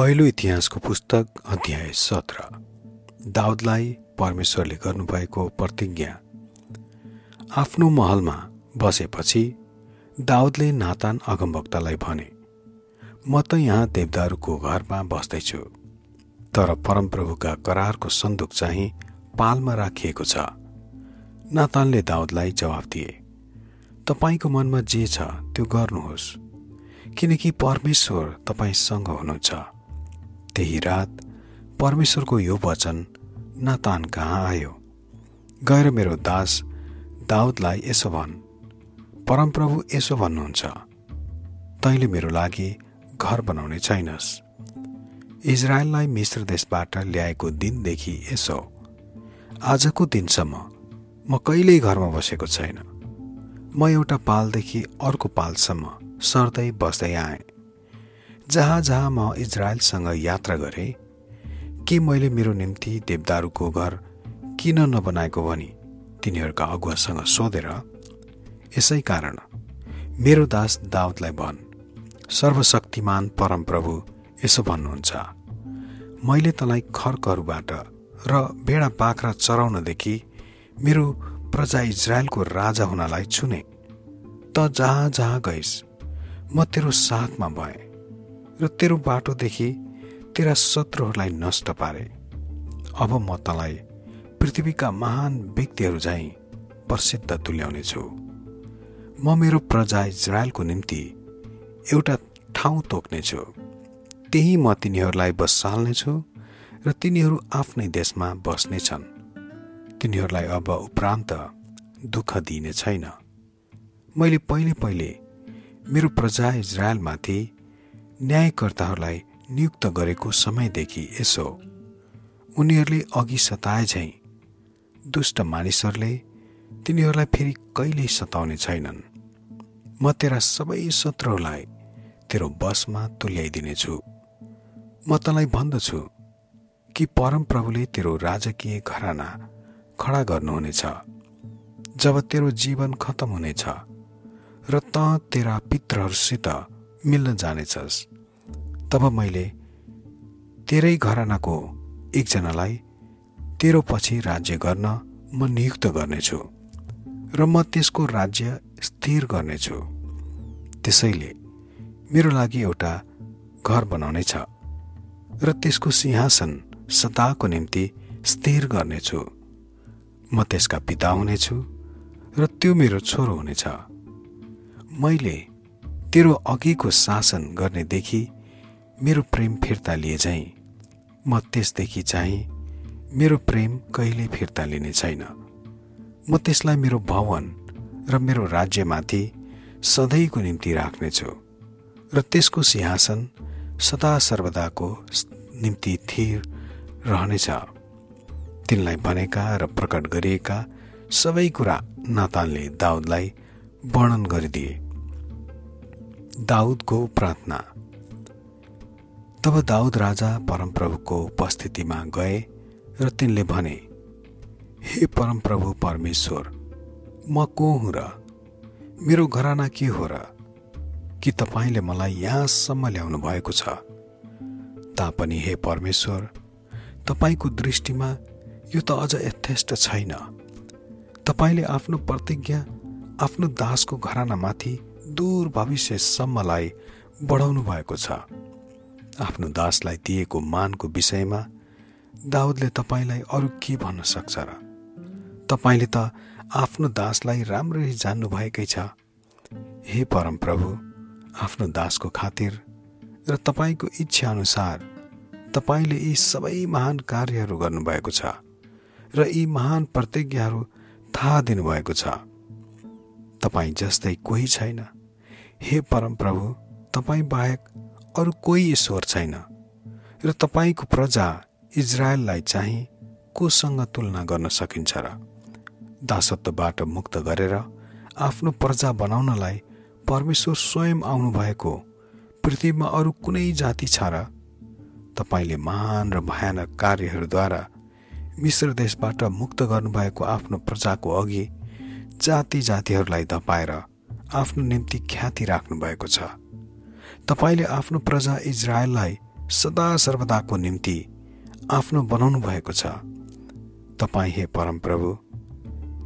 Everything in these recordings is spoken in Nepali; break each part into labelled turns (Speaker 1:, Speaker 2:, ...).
Speaker 1: पहिलो इतिहासको पुस्तक अध्याय सत्र। दाउदलाई परमेश्वरले गर्नुभएको प्रतिज्ञा। आफ्नो महलमा बसेपछि दाउदले नातान अगमभक्तलाई भने म त यहाँ देवदारूको घरमा बस्दैछु। तर परमप्रभुका करारको सन्दुक चाहिँ पालमा राखिएको छ। नातानले दाउदलाई जवाफ दिए तपाईँको मनमा जे छ त्यो गर्नुहोस् किनकि परमेश्वर तपाईँसँग हुनुहुन्छ। त्यही रात परमेश्वरको यो वचन नातान कहाँ आयो? गएर मेरो दास दाउदलाई यसो भन्। परमप्रभु यसो भन्नुहुन्छ तैँले मेरो लागि घर बनाउने छैनस्। इजरायललाई मिश्र देशबाट ल्याएको दिनदेखि यसो। आजको दिनसम्म म कहिल्यै घरमा बसेको छैन। म एउटा पालदेखि अर्को पालसम्म सर्दै बस्दै आएँ। जहाँ जहाँ म इजरायलसँग यात्रा गरेँ के मैले मेरो निम्ति देवदारूको घर किन नबनाएको भनी तिनीहरूका अगुवासँग सोधेर यसै कारण मेरो दास दाउदलाई भन् सर्वशक्तिमान परमप्रभु यसो भन्नुहुन्छ। मैले तँलाई खर्कहरूबाट र भेडा बाख्रा चराउनदेखि मेरो प्रजा इजरायलको राजा हुनलाई छुने। त जहाँ जहाँ गइस् म तेरो साथमा भएँ। र तेरो बाटोदेखि तेरा शत्रुहरूलाई नष्ट पारे। अब म तँलाई पृथ्वीका महान व्यक्तिहरू झैँ प्रसिद्ध तुल्याउनेछु। म मेरो प्रजा इजरायलको निम्ति एउटा ठाउँ तोक्नेछु। त्यही म तिनीहरूलाई बसाल्नेछु र तिनीहरू आफ्नै देशमा बस्नेछन्। तिनीहरूलाई अब उपरान्त दुःख दिइने छैन। मैले पहिले पहिले मेरो प्रजा इजरायलमाथि न्यायकर्ताहरूलाई नियुक्त गरेको समयदेखि यसो उनीहरूले अघि सताए झैँ दुष्ट मानिसहरूले तिनीहरूलाई फेरि कहिल्यै सताउने छैनन्। म तेरा सबै शत्रुहरूलाई तेरो बसमा तुल्याइदिनेछु। म तँलाई भन्दछु कि परमप्रभुले तेरो राजकीय घराना खडा गर्नुहुनेछ। जब तेरो जीवन खतम हुनेछ र त तेरा पित्रहरूसित मिल्न जानेछस्। तब मैले तेरै घरानाको एकजनालाई तेरो पछि राज्य गर्न म नियुक्त गर्नेछु र म त्यसको राज्य स्थिर गर्नेछु। त्यसैले मेरो लागि एउटा घर बनाउने छ र त्यसको सिंहासन सदाको निम्ति स्थिर गर्नेछु। म त्यसका पिता हुनेछु र त्यो मेरो छोरो हुनेछ। मैले तेरो अघिको शासन गर्नेदेखि मेरो प्रेम फिर्ता लिए झैँ। म त्यसदेखि चाहिँ मेरो प्रेम कहिल्यै फिर्ता लिने छैन। म त्यसलाई मेरो भवन र मेरो राज्यमाथि सधैँको निम्ति राख्नेछु र त्यसको सिंहासन सदा सर्वदाको निम्ति थिर रहनेछ। तिनलाई भनेका र प्रकट गरिएका सबै कुरा नातानले दाउदलाई वर्णन गरिदिए। दाउदको प्रार्थना। तब दाउद राजा परमप्रभुको उपस्थितिमा गए र तिनले भने हे परमप्रभु परमेश्वर म को हुँ र? मेरो घराना के हो र? कि तपाईँले मलाई यहाँसम्म ल्याउनु भएको छ? तापनि हे परमेश्वर तपाईँको दृष्टिमा यो त अझ यथेष्ट छैन। तपाईँले आफ्नो प्रतिज्ञा आफ्नो दासको घरानामाथि दूर भविष्यसम्मलाई बढाउनु भएको छ। आफ्नो दासलाई दिएको मानको विषयमा दाउदले तपाईँलाई अरू के भन्न सक्छ र? तपाईँले त आफ्नो दासलाई राम्ररी जान्नुभएकै छ। हे परमप्रभु आफ्नो दासको खातिर र तपाईँको इच्छा अनुसार तपाईँले यी सबै महान कार्यहरू गर्नुभएको छ र यी महान प्रतिज्ञाहरू थाहा दिनुभएको छ। तपाईँ जस्तै कोही छैन। हे परमप्रभु तपाईँ बाहेक अरू कोही ईश्वर छैन र तपाईँको प्रजा इजरायललाई चाहिँ कोसँग तुलना गर्न सकिन्छ र दासत्वबाट मुक्त गरेर आफ्नो प्रजा बनाउनलाई परमेश्वर स्वयं आउनुभएको पृथ्वीमा अरू कुनै जाति छ र तपाईँले महान र भयानक कार्यहरूद्वारा मिश्र देशबाट मुक्त गर्नुभएको आफ्नो प्रजाको अघि जाति जातिहरूलाई धपाएर आफ्नो निम्ति ख्याति राख्नु भएको छ। तपाईँले आफ्नो प्रजा इजरायललाई सदा सर्वदाको निम्ति आफ्नो बनाउनु भएको छ। तपाईँ हे परमप्रभु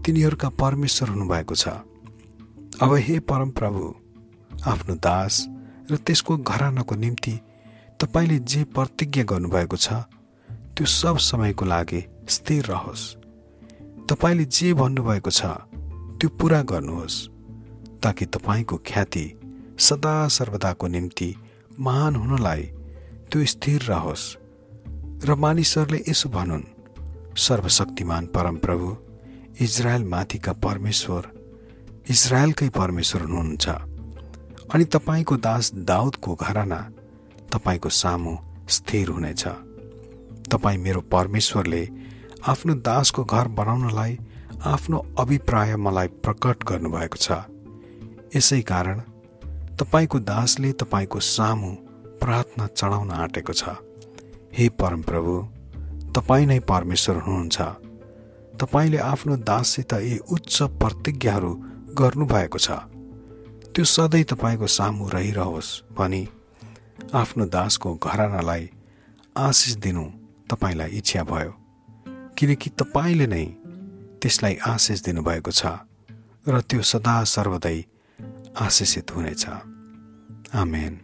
Speaker 1: तिनीहरूका परमेश्वर हुनुभएको छ। अब हे परमप्रभु आफ्नो दास र त्यसको घरानाको निम्ति तपाईँले जे प्रतिज्ञा गर्नुभएको छ त्यो सब समयको लागि स्थिर रहोस्। तपाईँले जे भन्नुभएको छ त्यो पुरा गर्नुहोस्। ताकि तपाईँको ख्याति सदा सर्वदाको निम्ति महान हुनलाई त्यो स्थिर रहोस्। र मानिसहरूले यसो भनुन् सर्वशक्तिमान परमप्रभु इजरायल माथिका परमेश्वर इजरायलकै परमेश्वर हुनुहुन्छ। अनि तपाईँको दास दाउदको घराना तपाईँको सामु स्थिर हुनेछ। तपाईँ मेरो परमेश्वरले आफ्नो दासको घर बनाउनलाई आफ्नो अभिप्राय मलाई प्रकट गर्नुभएको छ। यसै कारण तपाईँको दासले तपाईँको सामु प्रार्थना चढाउन आँटेको छ। हे परमप्रभु तपाईँ नै परमेश्वर हुनुहुन्छ। तपाईँले आफ्नो दाससित यी उच्च प्रतिज्ञाहरू गर्नुभएको छ। त्यो सधैँ तपाईँको सामु रहिरहोस् भनी आफ्नो दासको घरानालाई आशिष दिनु तपाईँलाई इच्छा भयो। किनकि तपाईँले नै त्यसलाई आशिष दिनुभएको छ र त्यो सदा सर्वदै आशिषित हुनेछ आमेन